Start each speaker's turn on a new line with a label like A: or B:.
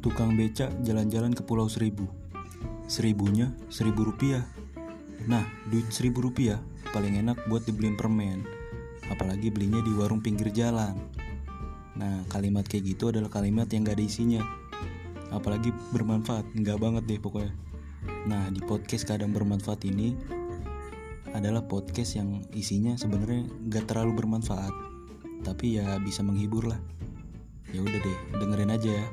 A: Tukang becak jalan-jalan ke Pulau Seribu. Seribunya seribu rupiah. Nah, duit seribu rupiah paling enak buat dibeliin permen. Apalagi belinya di warung pinggir jalan. Nah, kalimat kayak gitu adalah kalimat yang gak ada isinya. Apalagi bermanfaat, nggak banget deh pokoknya. Nah, di podcast kadang bermanfaat ini adalah podcast yang isinya sebenarnya gak terlalu bermanfaat, tapi ya bisa menghibur lah. Ya udah deh, dengerin aja ya.